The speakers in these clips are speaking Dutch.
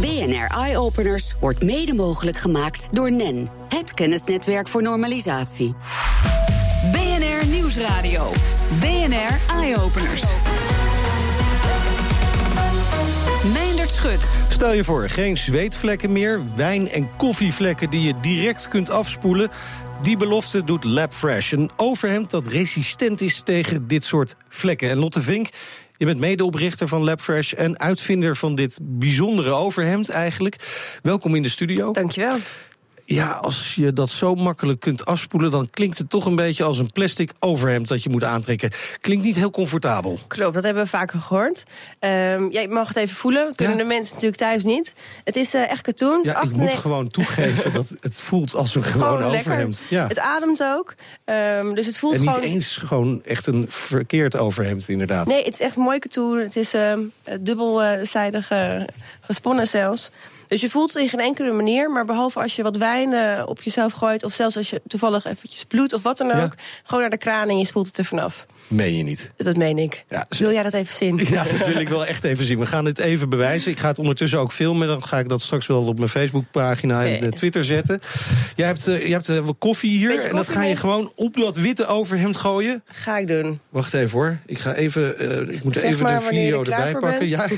BNR Eye Openers wordt mede mogelijk gemaakt door NEN, het kennisnetwerk voor normalisatie. BNR Nieuwsradio. BNR Eye Openers. Meindert Schut. Stel je voor, geen zweetvlekken meer, wijn- en koffievlekken die je direct kunt afspoelen. Die belofte doet LabFresh, een overhemd dat resistent is tegen dit soort vlekken. En Lotte Vink, je bent medeoprichter van LabFresh en uitvinder van dit bijzondere overhemd eigenlijk. Welkom in de studio. Dankjewel. Ja, als je dat zo makkelijk kunt afspoelen, dan klinkt het toch een beetje als een plastic overhemd dat je moet aantrekken. Klinkt niet heel comfortabel. Klopt, dat hebben we vaker gehoord. Um, ja, je mag het even voelen. Dat kunnen Ja? de mensen natuurlijk thuis niet. Het is eh, echt katoen. Ja, ik moet 98 gewoon toegeven dat het voelt als een gewoon overhemd. Ja. Het ademt ook. Ehm, dus het voelt En niet gewoon. eens gewoon echt een verkeerd overhemd, inderdaad. Nee, het is echt mooi katoen. Het is ehm, dubbelzijdig eh, gesponnen zelfs. Dus je voelt het in geen enkele manier. Maar behalve als je wat wijn eh, op jezelf gooit. Of zelfs als je toevallig eventjes bloed of wat dan Ja. ook. Gewoon naar de kraan en je spoelt het er vanaf. Meen je niet. Dat meen ik. Ja, Wil jij dat even zien? Ja, dat wil ik wel echt even zien. We gaan dit even bewijzen. Ik ga het ondertussen ook filmen. Dan ga ik dat straks wel op mijn Facebookpagina en Oké. eh, Twitter zetten. Jij hebt, eh, je hebt eh, koffie hier. En dat ga je mee. gewoon op dat witte overhemd gooien. Ga ik doen. Wacht even hoor. Ik ga even, ik moet Zeg even de video er erbij pakken. Ja.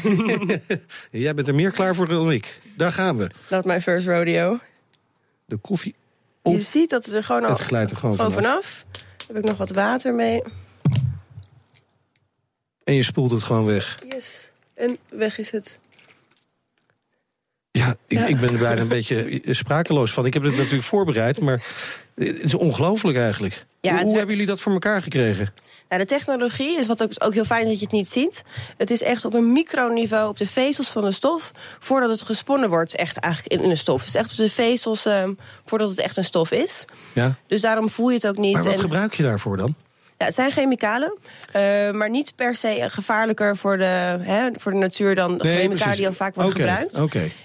Jij bent er meer klaar voor dan ik. Daar gaan we. Not my first rodeo. De koffie. Op. Je ziet dat het er gewoon al Het glijdt er gewoon, gewoon vanaf. vanaf. Heb ik nog wat water mee. En je spoelt het gewoon weg. Yes. En weg is het. Ja, ik, Ja. ik ben er bijna een beetje sprakeloos van. Ik heb het natuurlijk voorbereid, maar het is ongelooflijk eigenlijk. Ja, hoe hoe hebben jullie dat voor elkaar gekregen? Nou, de technologie is wat ook, ook heel fijn dat je het niet ziet. Het is echt op een microniveau op de vezels van de stof. Voordat het gesponnen wordt, echt eigenlijk in, in de stof. Het is echt op de vezels ehm, voordat het echt een stof is. Ja. Dus daarom voel je het ook niet. Maar wat En- gebruik je daarvoor dan? Ja, het zijn chemicalen, eh, maar niet per se gevaarlijker voor de, hè, voor de natuur dan de Nee, chemicalen precies. die al vaak worden gebruikt.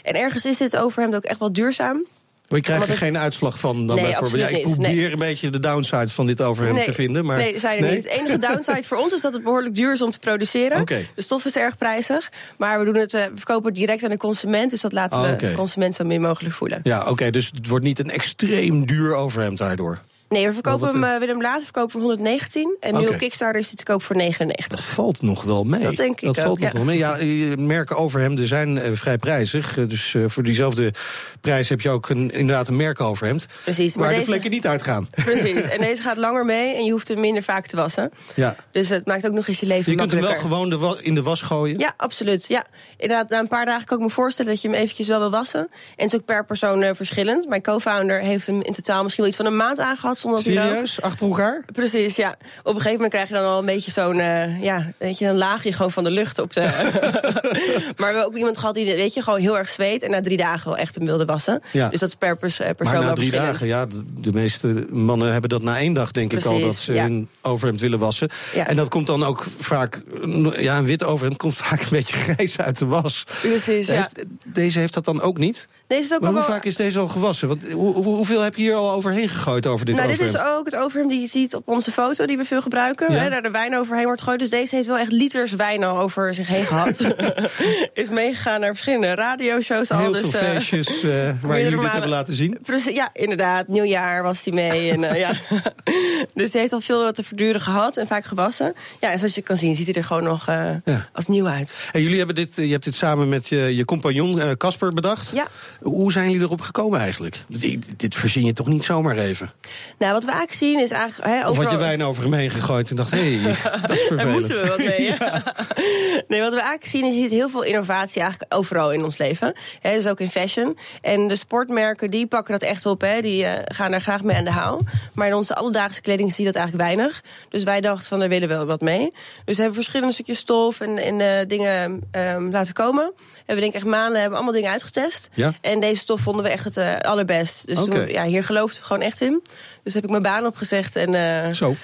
En ergens is dit overhemd ook echt wel duurzaam. Maar je krijgt er het- geen uitslag van dan Nee, bijvoorbeeld. Ja, ik niet. probeer een beetje de downside van dit overhemd te vinden. Maar nee, zijn er niet. Het enige downside voor ons is dat het behoorlijk duur is om te produceren. De stof is erg prijzig. Maar we, doen het, eh, we verkopen het direct aan de consument. Dus dat laten Ah, we de consument zo min mogelijk voelen. Ja, oké, dus het wordt niet een extreem duur overhemd daardoor. Nee, we verkopen hem, willen hem later verkopen voor 119. En nu op Kickstarter is hij te koop voor 99. Dat valt nog wel mee. Dat denk ik Dat valt ook, nog ja. wel mee. Ja, merken overhemden zijn eh, vrij prijzig. Eh, Dus voor diezelfde prijs heb je ook een, inderdaad een merkoverhemd. Precies, Waar maar de deze- vlekken niet uitgaan. Precies. En deze gaat langer mee en je hoeft hem minder vaak te wassen. Ja. Dus het maakt ook nog eens je leven Je kunt hem wel makkelijker. gewoon de in de was gooien. Ja, absoluut. Ja. Inderdaad, na een paar dagen kan ik me voorstellen dat je hem eventjes wel wil wassen. En het is ook per persoon verschillend. Mijn co-founder heeft hem in totaal misschien wel iets van een maand aangehad. Zonder er Serieus? Achter elkaar? Precies, ja. Op een gegeven moment krijg je dan al een beetje zo'n, eh, ja, weet je, een laagje gewoon van de lucht op de. maar we hebben ook iemand gehad die, weet je, gewoon heel erg zweet en na drie dagen wel echt hem wilde wassen. Ja. Dus dat is per pers- eh, persoon Maar na drie dagen, ja, de, meeste mannen hebben dat na één dag, denk ik al, dat ze ja. hun overhemd willen wassen. Ja. En dat komt dan ook vaak, ja, een wit overhemd komt vaak een beetje grijs uit de was. Precies, ja. Deze heeft dat dan ook niet? Deze is ook Maar hoe wel. vaak is deze al gewassen? Want hoe, hoe- hoeveel heb je hier al overheen gegooid over dit nou, dit is ook het overhemd die je ziet op onze foto, die we veel gebruiken. Ja. Hè, daar de wijn overheen wordt gegooid. Dus deze heeft wel echt liters wijn al over zich heen gehad. is meegegaan naar verschillende radioshows al. Heel dus, veel eh, feestjes eh, waar jullie dit hebben laten zien. Precies, ja, inderdaad. Nieuwjaar was hij mee. En, eh, ja. dus hij heeft al veel te verduren gehad en vaak gewassen. Ja, en zoals je kan zien, ziet hij er gewoon nog Ja. als nieuw uit. En jullie hebben dit, je hebt dit samen met je, je compagnon Casper bedacht. Ja. Hoe zijn jullie erop gekomen eigenlijk? Dit, dit verzin je toch niet zomaar even? Nou, wat we eigenlijk zien is eigenlijk... Hè, Of had je overal- wijn over hem heen gegooid en dacht, hé, hey, dat is vervelend. Daar moeten we wat mee. nee, wat we eigenlijk zien is je ziet heel veel innovatie eigenlijk overal in ons leven. Hè, dus ook in fashion. En de sportmerken die pakken dat echt op. Die eh, gaan daar graag mee aan de haal. Maar in onze alledaagse kleding zie je dat eigenlijk weinig. Dus wij dachten van, daar willen we wel wat mee. Dus we hebben verschillende stukjes stof en, en eh, dingen ehm, laten komen. Hebben we denk ik echt maanden hebben allemaal dingen uitgetest. Ja. En deze stof vonden we echt het eh, allerbest. Dus toen, ja, hier geloofden we gewoon echt in. Dus heb ik mijn baan opgezegd en... eh, Zo,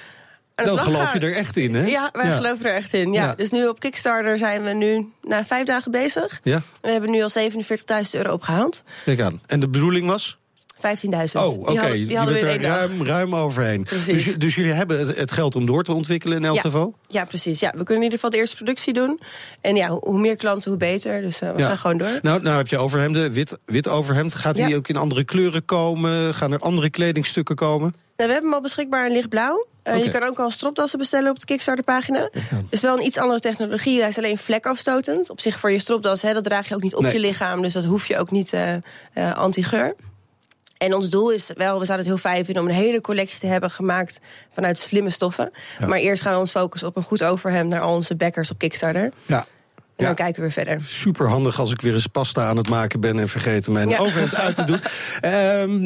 dan geloof gaan. je er echt in, hè? ja, wij geloven er echt in. Ja. Ja. Dus nu op Kickstarter zijn we nu na vijf dagen bezig. Ja, We hebben nu al 47.000 euro opgehaald. kijk aan. En de bedoeling was? 15.000. Oh, oké. Die die Je bent er ruim, ruim overheen. Dus, dus jullie hebben het, het geld om door te ontwikkelen in elk Ja. geval? Ja, precies. Ja, we kunnen in ieder geval de eerste productie doen. En ja, hoe meer klanten, hoe beter. Dus eh, we Ja. gaan gewoon door. Nou, nou heb je overhemden, wit, wit overhemd. Gaat die Ja. ook in andere kleuren komen? Gaan er andere kledingstukken komen? Nou, we hebben hem al beschikbaar in lichtblauw. Eh. Je kan ook al stropdassen bestellen op de Kickstarter-pagina. Het is wel een iets andere technologie. Hij is alleen vlekafstotend. Op zich voor je stropdas, hè, dat draag je ook niet op Nee. je lichaam. Dus dat hoef je ook niet eh, anti-geur. En ons doel is wel, we zouden het heel fijn vinden om een hele collectie te hebben gemaakt vanuit slimme stoffen. Maar eerst gaan we ons focussen op een goed overhemd naar al onze backers op Kickstarter. En Ja. Ja. dan kijken we weer verder. Super handig als ik weer eens pasta aan het maken ben en vergeten mijn Ja. overhemd uit te doen. Ehm,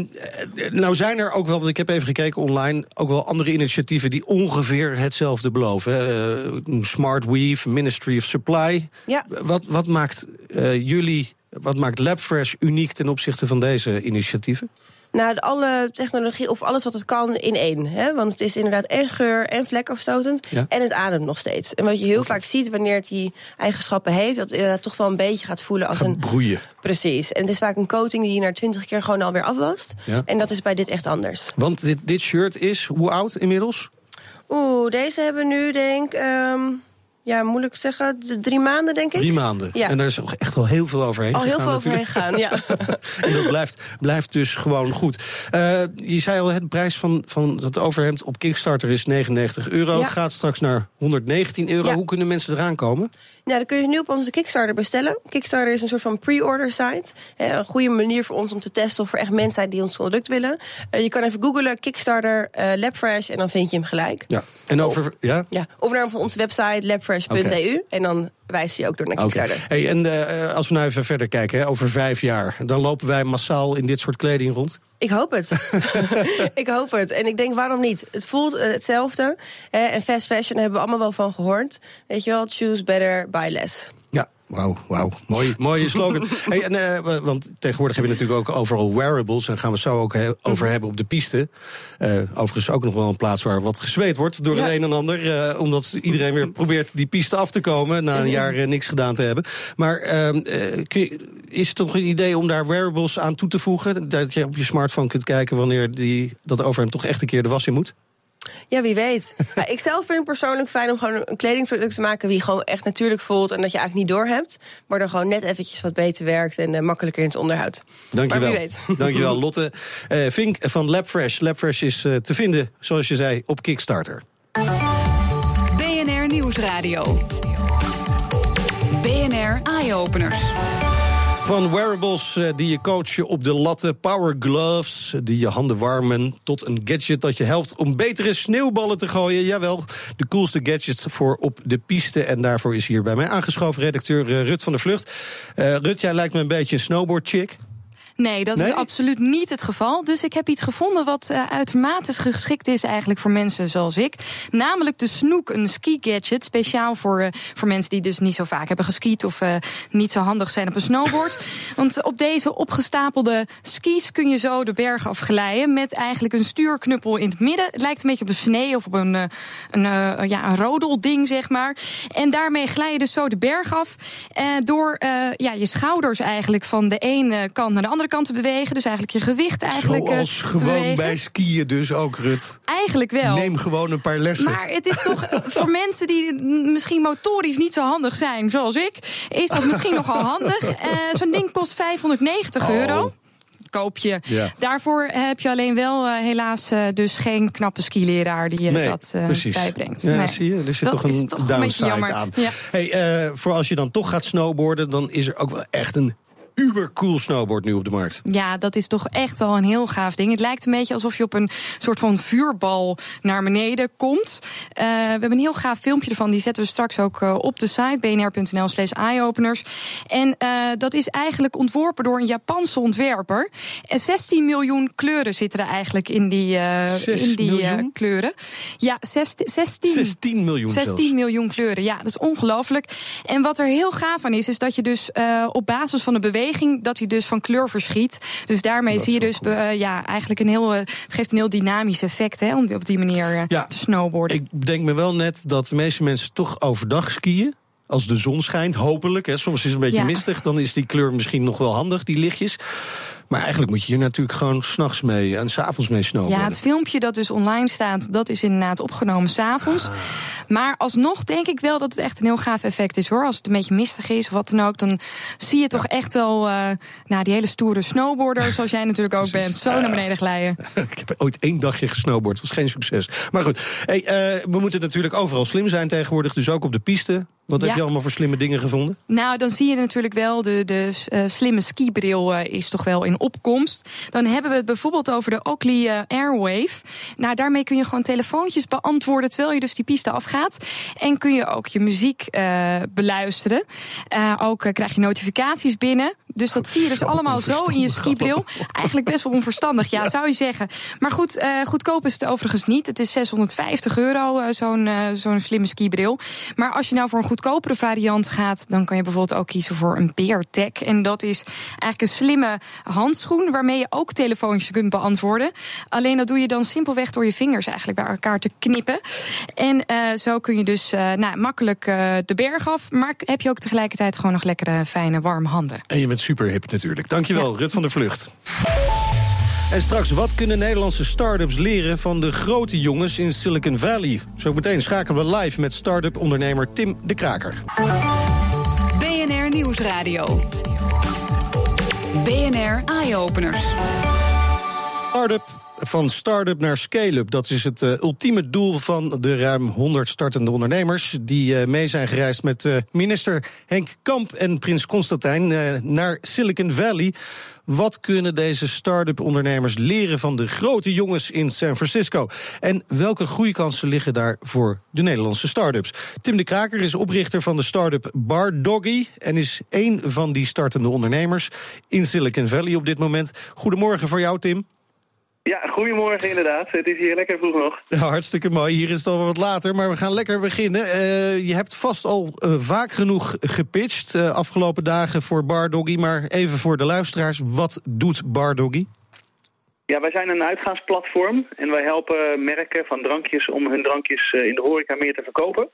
eh, nou zijn er ook wel, want ik heb even gekeken online, ook wel andere initiatieven die ongeveer hetzelfde beloven. Eh, Smart Weave, Ministry of Supply. Ja. Wat, wat maakt eh, jullie, wat maakt LabFresh uniek ten opzichte van deze initiatieven? Nou, alle technologie of alles wat het kan in één. Hè? Want het is inderdaad en geur en vlekafstotend. Ja. En het ademt nog steeds. En wat je heel vaak ziet wanneer het die eigenschappen heeft, dat het inderdaad toch wel een beetje gaat voelen als Gaat een. broeien. Precies. En het is vaak een coating die je na twintig keer gewoon alweer afwast. Ja. En dat is bij dit echt anders. Want dit, dit shirt is hoe oud inmiddels? Oeh, deze hebben we nu, denk ik. ehm, ja, moeilijk zeggen. Drie maanden, denk ik. Drie maanden. Ja. En daar is echt wel heel veel overheen Al heel gegaan veel overheen gegaan, ja. En dat blijft, blijft dus gewoon goed. Eh, je zei al, het prijs van, van dat overhemd op Kickstarter is 99 euro. Ja. Gaat straks naar 119 euro. Ja. Hoe kunnen mensen eraan komen? Nou, dan kun je nu op onze Kickstarter bestellen. Kickstarter is een soort van pre-order site. Een goede manier voor ons om te testen of er echt mensen zijn die ons product willen. Eh, je kan even googlen Kickstarter eh, LabFresh en dan vind je hem gelijk. Ja. En over. Ja? Ja, of naar onze website labfresh.eu en dan wijst hij ook door naar. Kickstarter. Hey, en eh, als we nou even verder kijken, hè, over vijf jaar, dan lopen wij massaal in dit soort kleding rond. Ik hoop het. ik hoop het. En ik denk, waarom niet? Het voelt eh, hetzelfde. Hè, en fast fashion hebben we allemaal wel van gehoord. Weet je wel, choose better, buy less. Wauw, wauw. Mooi, mooie slogan. hey, en, eh, want tegenwoordig hebben we natuurlijk ook overal wearables. En gaan we het zo ook he- over hebben op de piste. Eh, overigens ook nog wel een plaats waar wat gezweet wordt door Ja. het een en ander. eh, omdat iedereen weer probeert die piste af te komen na een jaar niks gedaan te hebben. Maar ehm, eh, je- is het toch een idee om daar wearables aan toe te voegen? Dat je op je smartphone kunt kijken wanneer die, dat overhemd toch echt een keer de was in moet? Ja, wie weet. Ja, ik zelf vind het persoonlijk fijn om gewoon een kledingproduct te maken... die gewoon echt natuurlijk voelt en dat je eigenlijk niet door hebt... maar dan gewoon net eventjes wat beter werkt en eh, makkelijker in het onderhoud. Dankjewel. Maar wie weet. Dankjewel, Lotte eh, Vink van LabFresh. LabFresh is eh, te vinden, zoals je zei, op Kickstarter. BNR Nieuwsradio. BNR Eye Openers. Van wearables eh, die je coachen op de latten, power gloves die je handen warmen, tot een gadget dat je helpt om betere sneeuwballen te gooien. Jawel, de coolste gadgets voor op de piste. En daarvoor is hier bij mij aangeschoven redacteur eh, Rut van der Vlucht. Eh, Rut, jij lijkt me een beetje een snowboard chick. Nee, dat Nee? is absoluut niet het geval. Dus ik heb iets gevonden wat eh, uitermate geschikt is eigenlijk voor mensen zoals ik. Namelijk de Snoek, een ski-gadget. Speciaal voor, eh, voor mensen die dus niet zo vaak hebben geskiet... of eh, niet zo handig zijn op een snowboard. Want op deze opgestapelde skis kun je zo de berg afglijden... met eigenlijk een stuurknuppel in het midden. Het lijkt een beetje op een snee of op een, een, eh, ja, een rodelding, zeg maar. En daarmee glij je dus zo de berg af... door ja, je schouders eigenlijk van de ene kant naar de andere kant te bewegen. Dus eigenlijk je gewicht eigenlijk eh, Zoals te gewoon bewegen. bij skiën dus ook, Rut. Eigenlijk wel. Neem gewoon een paar lessen. Maar het is toch voor mensen die misschien motorisch niet zo handig zijn, zoals ik, is dat misschien nogal handig. Eh, Zo'n ding kost 590 Oh. euro. Koop je. Ja. Daarvoor heb je alleen wel eh, helaas eh, dus geen knappe skileraar die je Nee, dat eh, bijbrengt. Ja, Nee. zie je, er zit Dat toch is een toch een beetje downside jammer. aan. Ja. Hey, eh, voor als je dan toch gaat snowboarden, dan is er ook wel echt een ubercool snowboard nu op de markt. Ja, dat is toch echt wel een heel gaaf ding. Het lijkt een beetje alsof je op een soort van vuurbal naar beneden komt. Eh, we hebben een heel gaaf filmpje ervan. Die zetten we straks ook eh, op de site bnr.nl slash eyeopeners. En eh, dat is eigenlijk ontworpen door een Japanse ontwerper. En 16 miljoen kleuren zitten er eigenlijk in die, in die kleuren. Ja, 16, 16 16 miljoen 16 zelfs. miljoen kleuren, ja, dat is ongelooflijk. En wat er heel gaaf aan is, is dat je dus op basis van de beweging, dat hij dus van kleur verschiet. Dus daarmee zie je dus cool. eh, ja, eigenlijk een heel, eh, het geeft een heel dynamisch effect, hè, om op die manier eh, Ja, te snowboarden. Ik denk me wel net dat de meeste mensen toch overdag skiën. Als de zon schijnt, hopelijk. Hè. Soms is het een beetje Ja. mistig. Dan is die kleur misschien nog wel handig, die lichtjes. Maar eigenlijk moet je hier natuurlijk gewoon s'nachts mee en s'avonds mee snowboarden. Ja, het filmpje dat dus online staat, dat is inderdaad opgenomen s'avonds. Ah. Maar alsnog denk ik wel dat het echt een heel gaaf effect is hoor. Als het een beetje mistig is of wat dan ook, dan zie je toch echt wel uh, nou, die hele stoere snowboarder, zoals jij natuurlijk ook bent, zo naar beneden glijden. ik heb ooit één dagje gesnowboard, was geen succes. Maar goed, hey, uh, we moeten natuurlijk overal slim zijn tegenwoordig, dus ook op de piste. Wat heb je allemaal voor slimme dingen gevonden? Nou, dan zie je natuurlijk wel de, de uh, slimme skibril uh, is toch wel in opkomst. Dan hebben we het bijvoorbeeld over de Oakley uh, Airwave. Nou, daarmee kun je gewoon telefoontjes beantwoorden terwijl je dus die piste afgaat. En kun je ook je muziek beluisteren. ook krijg je notificaties binnen. Dus dat zie je dus allemaal zo in je skibril. Eigenlijk best wel onverstandig, ja, zou je zeggen. Maar goed, goedkoop is het overigens niet. Het is 650 euro, zo'n zo'n slimme skibril. Maar als je nou voor een goed goedkopere variant gaat, dan kan je bijvoorbeeld ook kiezen voor een Beartech. En dat is eigenlijk een slimme handschoen waarmee je ook telefoontjes kunt beantwoorden. Alleen dat doe je dan simpelweg door je vingers eigenlijk bij elkaar te knippen. En uh, zo kun je dus uh, nou, makkelijk uh, de berg af, maar heb je ook tegelijkertijd gewoon nog lekkere, fijne, warme handen. En je bent super hip natuurlijk. Dankjewel, ja. Rut van der Vlucht. En straks, wat kunnen Nederlandse start-ups leren van de grote jongens in Silicon Valley? Zo meteen schakelen we live met start-up ondernemer Tim de Kraker. BNR Nieuwsradio. BNR Eye Openers. Start-up van start-up naar scale-up. Dat is het uh, ultieme doel van de ruim 100 startende ondernemers... die uh, mee zijn gereisd met uh, minister Henk Kamp en prins Constantijn naar Silicon Valley. Wat kunnen deze start-up ondernemers leren van de grote jongens in San Francisco? En welke groeikansen liggen daar voor de Nederlandse start-ups? Tim de Kraker is oprichter van de start-up Bar en is één van die startende ondernemers in Silicon Valley op dit moment. Goedemorgen voor jou, Tim. Ja, goedemorgen inderdaad. Het is hier lekker vroeg nog. Ja, hartstikke mooi. Hier is het al wat later, maar we gaan lekker beginnen. Uh, je hebt vast al uh, vaak genoeg gepitcht uh, afgelopen dagen voor Bar Doggy. Maar even voor de luisteraars, wat doet Bar Doggy? Ja, wij zijn een uitgaansplatform en wij helpen merken van drankjes om hun drankjes in de horeca meer te verkopen.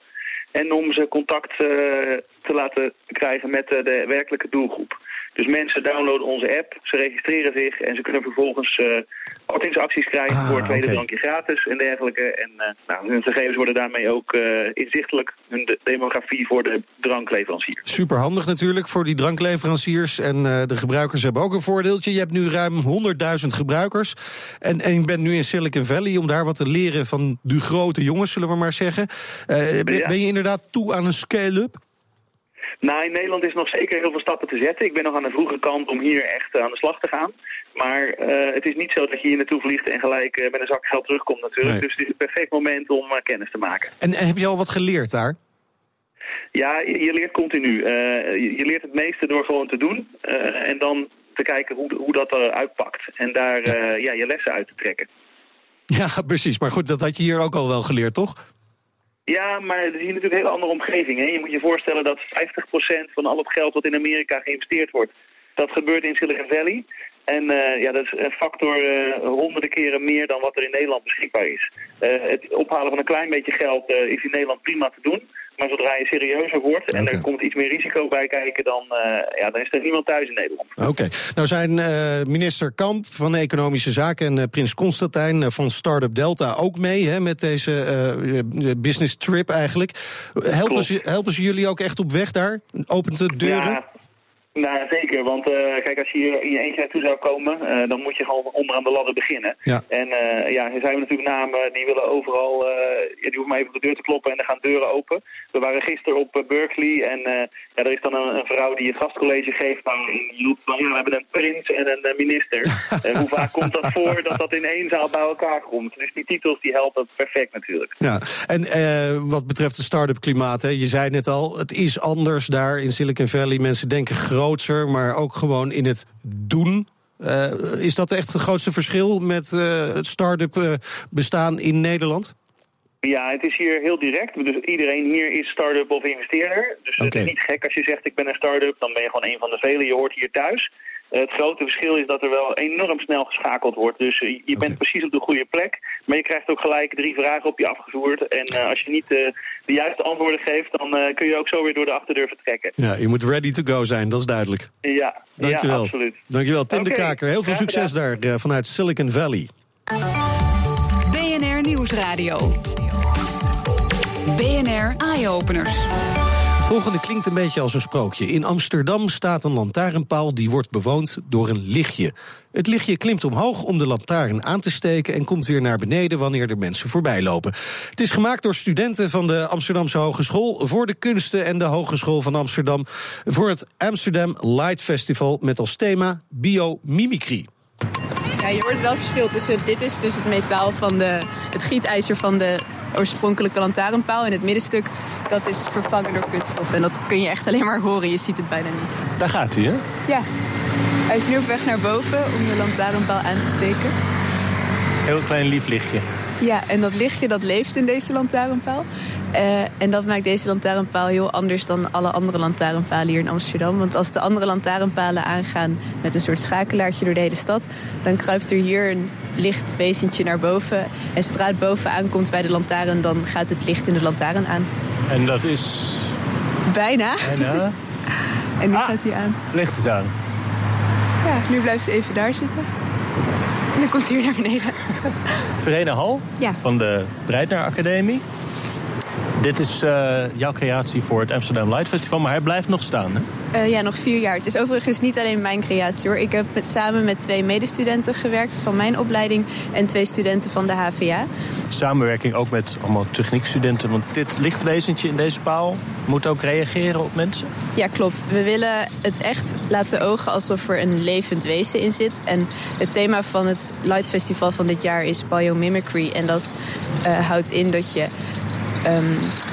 En om ze contact te laten krijgen met de werkelijke doelgroep. Dus mensen downloaden onze app, ze registreren zich en ze kunnen vervolgens uh, kortingsacties krijgen ah, voor het tweede okay. drankje gratis en dergelijke. En uh, nou, hun gegevens worden daarmee ook uh, inzichtelijk, hun de demografie voor de drankleverancier. Superhandig natuurlijk voor die drankleveranciers en de gebruikers hebben ook een voordeeltje. Je hebt nu ruim 100.000 gebruikers en, en je bent nu in Silicon Valley om daar wat te leren van de grote jongens, zullen we maar zeggen. ben, ben je inderdaad toe aan een scale-up? Nou, in Nederland is nog zeker heel veel stappen te zetten. Ik ben nog aan de vroege kant om hier echt aan de slag te gaan. Maar uh, het is niet zo dat je hier naartoe vliegt en gelijk uh, met een zak geld terugkomt natuurlijk. Nee. Dus het is een perfect moment om uh, kennis te maken. En, en, heb je al wat geleerd daar? Ja, je, je leert continu. Je, je, leert het meeste door gewoon te doen. en dan te kijken hoe, hoe dat uitpakt. En daar ja. ja. je lessen uit te trekken. Ja, precies. Maar goed, dat had je hier ook al wel geleerd, toch? Ja, maar het is hier natuurlijk een hele andere omgeving. Hè? Je moet je voorstellen dat 50% van al het geld wat in Amerika geïnvesteerd wordt, dat gebeurt in Silicon Valley. En uh, ja, dat is een factor uh, honderden keren meer dan wat er in Nederland beschikbaar is. Uh, het ophalen van een klein beetje geld is in Nederland prima te doen. Maar zodra je serieuzer wordt en okay. er komt iets meer risico bij kijken... dan, ja, dan is er niemand thuis in Nederland. Oké. Okay. Nou zijn minister Kamp van Economische Zaken en prins Constantijn van Startup Delta ook mee... Hè, met deze business trip eigenlijk. Helpen ze, helpen ze jullie ook echt op weg daar? Opent de deuren? Ja. Nou, zeker. Want uh, kijk, als je hier in je eentje naartoe zou komen, uh, dan moet je gewoon onderaan de ladder beginnen. Ja. En uh, ja, er zijn natuurlijk namen die willen overal, ja, die hoeven maar even op de deur te kloppen en dan gaan deuren open. We waren gisteren op Berkeley en ja, er is dan een, een, vrouw die een gastcollege geeft nou, van ja, we hebben een prins en een minister. hoe vaak komt dat voor dat dat in één zaal bij elkaar komt? Dus die titels die helpen perfect natuurlijk. Ja, en wat betreft het start-up klimaat, hè, je zei net al, het is anders daar in Silicon Valley. Mensen denken groot grootser, maar ook gewoon in het doen. Uh, is dat echt het grootste verschil met uh, het start-up uh, bestaan in Nederland? Ja, het is hier heel direct. Dus iedereen hier is start-up of investeerder. Dus okay. het is niet gek als je zegt ik ben een start-up, dan ben je gewoon een van de velen. Je hoort hier thuis. Het grote verschil is dat er wel enorm snel geschakeld wordt. Dus je bent precies op de goede plek. Maar je krijgt ook gelijk drie vragen op je afgevoerd. En als je niet de juiste antwoorden geeft, dan kun je ook zo weer door de achterdeur vertrekken. Ja, je moet ready to go zijn, dat is duidelijk. Ja, Dankjewel. ja absoluut. Dankjewel, Tim de Kaker. Heel veel succes daar vanuit Silicon Valley. BNR Nieuwsradio. BNR Eye-Openers. Het volgende klinkt een beetje als een sprookje. In Amsterdam staat een lantaarnpaal die wordt bewoond door een lichtje. Het lichtje klimt omhoog om de lantaarn aan te steken en komt weer naar beneden wanneer er mensen voorbij lopen. Het is gemaakt door studenten van de Amsterdamse Hogeschool voor de Kunsten en de Hogeschool van Amsterdam voor het Amsterdam Light Festival met als thema biomimicry. Ja, je hoort wel verschil tussen dit is dus het metaal van de, het gietijzer van de oorspronkelijke lantaarnpaal. En het middenstuk dat is vervangen door kunststof. En dat kun je echt alleen maar horen, je ziet het bijna niet. Daar gaat hij, hè? Ja. Hij is nu op weg naar boven om de lantaarnpaal aan te steken. Heel klein lief lichtje. Ja, en dat lichtje dat leeft in deze lantaarnpaal. Uh, en dat maakt deze lantaarnpaal heel anders dan alle andere lantaarnpalen hier in Amsterdam. Want als de andere lantaarnpalen aangaan met een soort schakelaartje door de hele stad... dan kruipt er hier een licht wezentje naar boven. En zodra het boven aankomt bij de lantaarn... dan gaat het licht in de lantaarn aan. En dat is... Bijna. Bijna. en nu ah, gaat hij aan. Licht is aan. Ja, nu blijft ze even daar zitten. En dan komt hij weer naar beneden. Verena Hal ja. van de Breitner Academie. Dit is uh, jouw creatie voor het Amsterdam Light Festival, maar hij blijft nog staan, hè? Uh, ja, nog vier jaar. Het is overigens niet alleen mijn creatie, hoor. Ik heb met, samen met twee medestudenten gewerkt van mijn opleiding... en twee studenten van de HVA. Samenwerking ook met allemaal techniekstudenten. Want dit lichtwezentje in deze paal moet ook reageren op mensen? Ja, klopt. We willen het echt laten ogen alsof er een levend wezen in zit. En het thema van het Light Festival van dit jaar is biomimicry. En dat uh, houdt in dat je Um,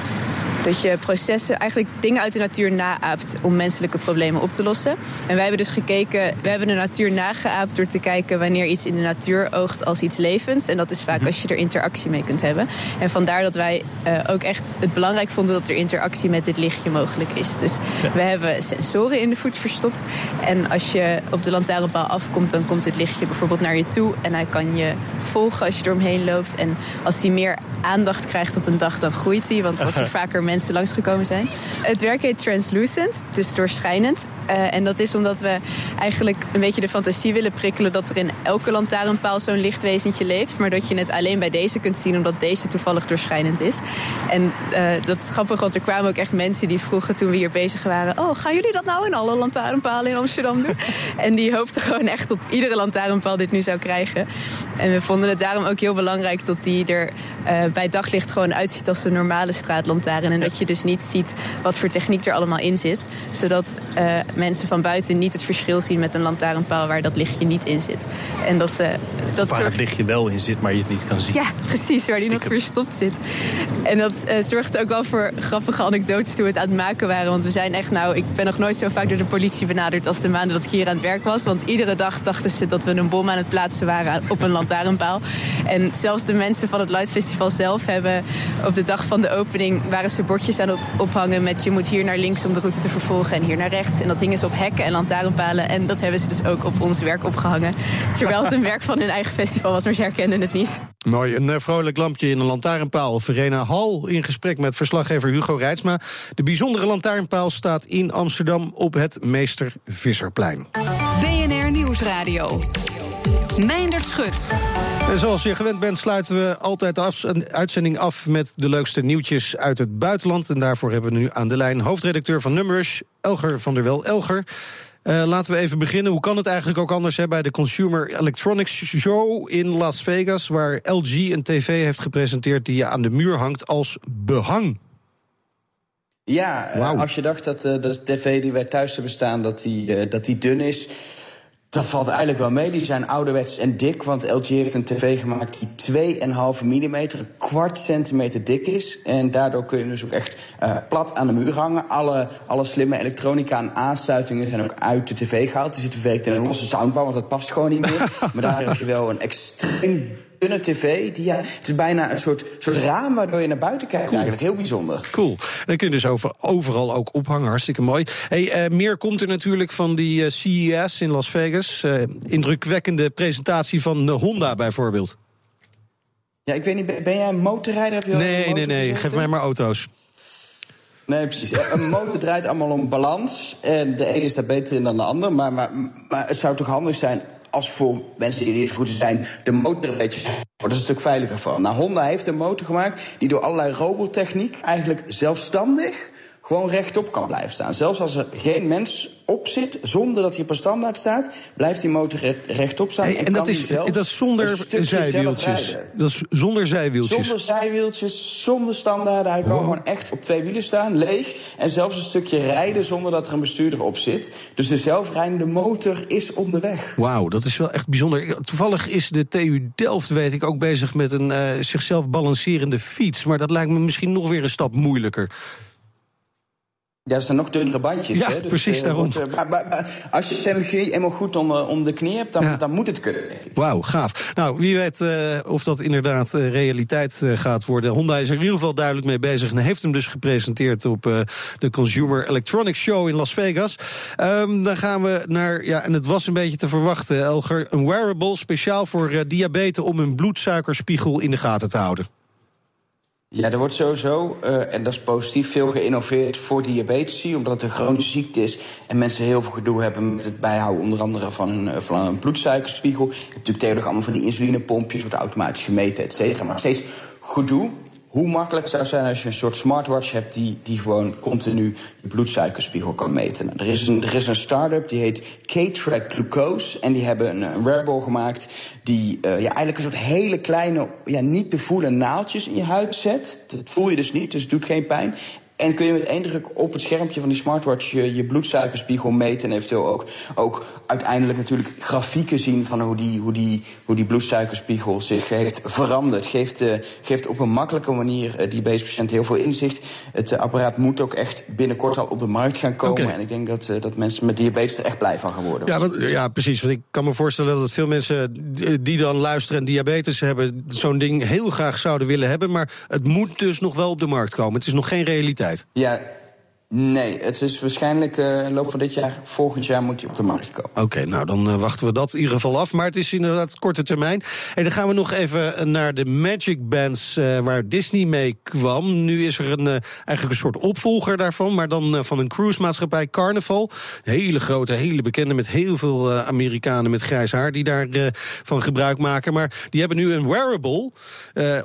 dat je processen, eigenlijk dingen uit de natuur naaapt om menselijke problemen op te lossen. En wij hebben dus gekeken, we hebben de natuur nageaapt door te kijken wanneer iets in de natuur oogt als iets levends. En dat is vaak mhm. als je er interactie mee kunt hebben. En vandaar dat wij uh, ook echt het belangrijk vonden dat er interactie met dit lichtje mogelijk is. Dus we hebben sensoren in de voet verstopt. En als je op de lantaarnpaal afkomt, dan komt dit lichtje bijvoorbeeld naar je toe. En hij kan je volgen als je eromheen loopt. En als hij meer aandacht krijgt op een dag, dan groeit hij. Want als er vaker mensen langsgekomen zijn. Het werk heet Translucent, dus doorschijnend. Uh, en dat is omdat we eigenlijk een beetje de fantasie willen prikkelen dat er in elke lantaarnpaal zo'n lichtwezentje leeft. Maar dat je het alleen bij deze kunt zien omdat deze toevallig doorschijnend is. En uh, dat is grappig, want er kwamen ook echt mensen die vroegen toen we hier bezig waren: Oh, gaan jullie dat nou in alle lantaarnpalen in Amsterdam doen? en die hoopten gewoon echt dat iedere lantaarnpaal dit nu zou krijgen. En we vonden het daarom ook heel belangrijk dat die er uh, bij daglicht gewoon uitziet als een normale straatlantaarn. En dat je dus niet ziet wat voor techniek er allemaal in zit. Zodat uh, mensen van buiten niet het verschil zien met een lantaarnpaal waar dat lichtje niet in zit. En dat, uh, dat waar het lichtje wel in zit, maar je het niet kan zien. Ja, precies, waar die nog verstopt zit. En dat uh, zorgt ook wel voor grappige anekdotes toen we het aan het maken waren. Want we zijn echt, nou, ik ben nog nooit zo vaak door de politie benaderd als de maanden dat ik hier aan het werk was. Want iedere dag dachten ze dat we een bom aan het plaatsen waren op een lantaarnpaal. En zelfs de mensen van het Light Festival zelf hebben op de dag van de opening waren ze bordjes aan op, ophangen met je moet hier naar links om de route te vervolgen en hier naar rechts. En dat hingen ze op hekken en lantaarnpalen. En dat hebben ze dus ook op ons werk opgehangen. Terwijl het een werk van hun eigen festival was, maar ze herkenden het niet. Mooi, een eh, vrolijk lampje in een lantaarnpaal. Verena Hal in gesprek met verslaggever Hugo Reitsma. De bijzondere lantaarnpaal staat in Amsterdam op het Meester Visserplein. BNR Nieuwsradio. Meindert Schut. En zoals je gewend bent, sluiten we altijd de uitzending af met de leukste nieuwtjes uit het buitenland. En daarvoor hebben we nu aan de lijn hoofdredacteur van Numbers, Elger van der Wel. Elger. Uh, laten we even beginnen. Hoe kan het eigenlijk ook anders hè, bij de Consumer Electronics Show in Las Vegas, waar LG een tv heeft gepresenteerd die je aan de muur hangt als behang? Ja, eh, als je dacht dat uh, de tv die wij thuis hebben staan, dat die, dat die dun is. Dat valt eigenlijk wel mee. Die zijn ouderwets en dik. Want LG heeft een tv gemaakt die 2,5 mm, een kwart centimeter dik is. En daardoor kun je dus ook echt uh, plat aan de muur hangen. Alle, alle slimme elektronica en aansluitingen zijn ook uit de tv gehaald. Dus die tv in een losse soundbar, want dat past gewoon niet meer. maar daar heb je wel een extreem dunne tv. Die, ja, het is bijna een soort, soort raam waardoor je naar buiten kijkt. Eigenlijk heel bijzonder. Cool. En dan kun je dus over, overal ook ophangen. Hartstikke mooi. Hey, uh, meer komt er natuurlijk van die uh, CES in Las Vegas. Uh, indrukwekkende presentatie van Honda bijvoorbeeld. Ja, ik weet niet, ben jij een motorrijder? Heb je nee, nee, nee. Geef mij maar auto's. Nee, precies. Een motor draait allemaal om balans. En de ene is daar beter in dan de ander. Maar, maar, maar het zou toch handig zijn als voor mensen die niet goed zijn, de motor een beetje wordt er een stuk veiliger van. Nou, Honda heeft een motor gemaakt die door allerlei robottechniek eigenlijk zelfstandig gewoon rechtop kan blijven staan. Zelfs als er geen mens op zit, zonder dat hij op een standaard staat, blijft die motor rechtop staan. Hey, en, en dat, is, dat is zonder zijwieltjes. Dat is zonder zijwieltjes. Zonder zijwieltjes, zonder standaarden. Hij kan gewoon echt op twee wielen staan, leeg. En zelfs een stukje rijden zonder dat er een bestuurder op zit. Dus de zelfrijdende motor is onderweg. Wauw, dat is wel echt bijzonder. Toevallig is de TU Delft, weet ik, ook bezig met een uh, zichzelf balancerende fiets. Maar dat lijkt me misschien nog weer een stap moeilijker. Ja, dat zijn nog dunnere bandjes. Ja, hè? Dus, precies uh, daarom. Wordt, uh, maar, maar, maar, als je technologie eenmaal goed onder, om de knie hebt, dan, ja. dan moet het kunnen. Wauw, gaaf. Nou, wie weet uh, of dat inderdaad realiteit gaat worden. Honda is er in ieder geval duidelijk mee bezig en heeft hem dus gepresenteerd op de Consumer Electronics Show in Las Vegas. Um, dan gaan we naar, ja, en het was een beetje te verwachten, Elger, een wearable speciaal voor diabetes om een bloedsuikerspiegel in de gaten te houden. Ja, er wordt sowieso, uh, en dat is positief, veel geïnnoveerd voor diabetes, omdat het een chronische ziekte is en mensen heel veel gedoe hebben met het bijhouden, onder andere van een, van bloedsuikerspiegel. Je hebt natuurlijk tegenwoordig allemaal van die insulinepompjes, wordt automatisch gemeten, et cetera. Maar steeds gedoe. Hoe makkelijk zou het zijn als je een soort smartwatch hebt die, die gewoon continu je bloedsuikerspiegel kan meten? Nou, er is een, er is een start-up die heet K-Track Glucose. En die hebben een, wearable gemaakt die uh, ja, eigenlijk een soort hele kleine, ja, niet te voelen naaldjes in je huid zet. Dat voel je dus niet, dus het doet geen pijn. En kun je met één druk op het schermpje van die smartwatch je, je bloedsuikerspiegel meten. En eventueel ook, ook uiteindelijk natuurlijk grafieken zien van hoe die, hoe die, hoe die bloedsuikerspiegel zich heeft veranderd. Geeft, uh, geeft op een makkelijke manier uh, die patiënt heel veel inzicht. Het uh, apparaat moet ook echt binnenkort al op de markt gaan komen. Okay. En ik denk dat, dat mensen met diabetes er echt blij van gaan worden. Ja, want, ja, precies. Want ik kan me voorstellen dat veel mensen die dan luisteren en diabetes hebben, zo'n ding heel graag zouden willen hebben. Maar het moet dus nog wel op de markt komen. Het is nog geen realiteit. Ja, Nee, het is waarschijnlijk uh, in de loop van dit jaar, volgend jaar moet je op de markt komen. Oké, okay, nou dan uh, wachten we dat in ieder geval af. Maar het is inderdaad korte termijn. En dan gaan we nog even naar de Magic Bands uh, waar Disney mee kwam. Nu is er een, eigenlijk een soort opvolger daarvan, maar dan van een cruisemaatschappij Carnival. Een hele grote, hele bekende met heel veel Amerikanen met grijs haar die daarvan van gebruik maken. Maar die hebben nu een wearable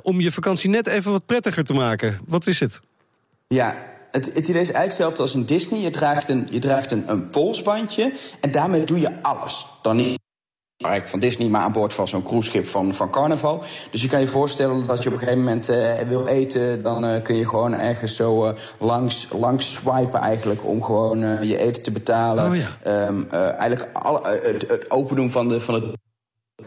om je vakantie net even wat prettiger te maken. Wat is het? Ja, het, het, idee is eigenlijk hetzelfde als een Disney. Je draagt een, je draagt een, een polsbandje en daarmee doe je alles. Dan niet van Disney, maar aan boord van zo'n cruiseschip van, van Carnival. Dus je kan je voorstellen dat je op een gegeven moment uh, wil eten... dan uh, kun je gewoon ergens zo uh, langs, langs swipen eigenlijk... om gewoon je eten te betalen. Oh, ja. um, eigenlijk alle, het, het open doen van, de, van het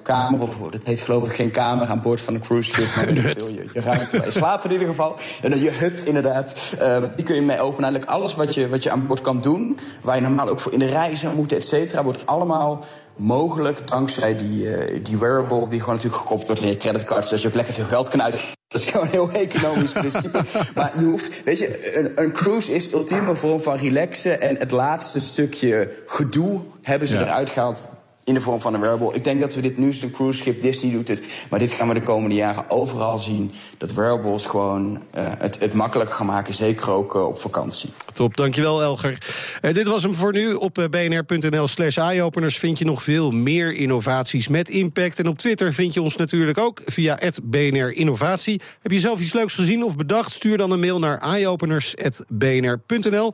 kamer, of dat heet geloof ik geen kamer aan boord van een cruise ship. Maar een hut. Je, je ruimte bij slapen in ieder geval. En je hut inderdaad. Uh, die kun je mee openen. Eigenlijk alles wat je, wat je aan boord kan doen, waar je normaal ook voor in de rij zou moeten, et cetera, wordt allemaal mogelijk dankzij die, uh, die wearable die gewoon natuurlijk gekoppeld wordt aan je creditcard, zodat je ook lekker veel geld kan uit. Dat is gewoon een heel economisch principe. maar je hoeft, weet je, een, een cruise is ultieme vorm van relaxen. En het laatste stukje gedoe hebben ze ja. eruit gehaald in de vorm van een wearable. Ik denk dat we dit nu is cruise schip, Disney doet het. Maar dit gaan we de komende jaren overal zien. Dat wearables gewoon uh, het, het makkelijk gaan maken, zeker ook uh, op vakantie. Top, dankjewel Elger. Uh, dit was hem voor nu. Op bnr.nl slash eyeopeners vind je nog veel meer innovaties met impact. En op Twitter vind je ons natuurlijk ook via BNR Innovatie. Heb je zelf iets leuks gezien of bedacht? Stuur dan een mail naar eyeopeners.bnr.nl.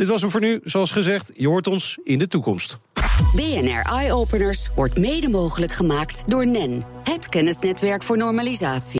Dit was hem voor nu. Zoals gezegd, je hoort ons in de toekomst. BNR Eye Openers wordt mede mogelijk gemaakt door NEN, het kennisnetwerk voor normalisatie.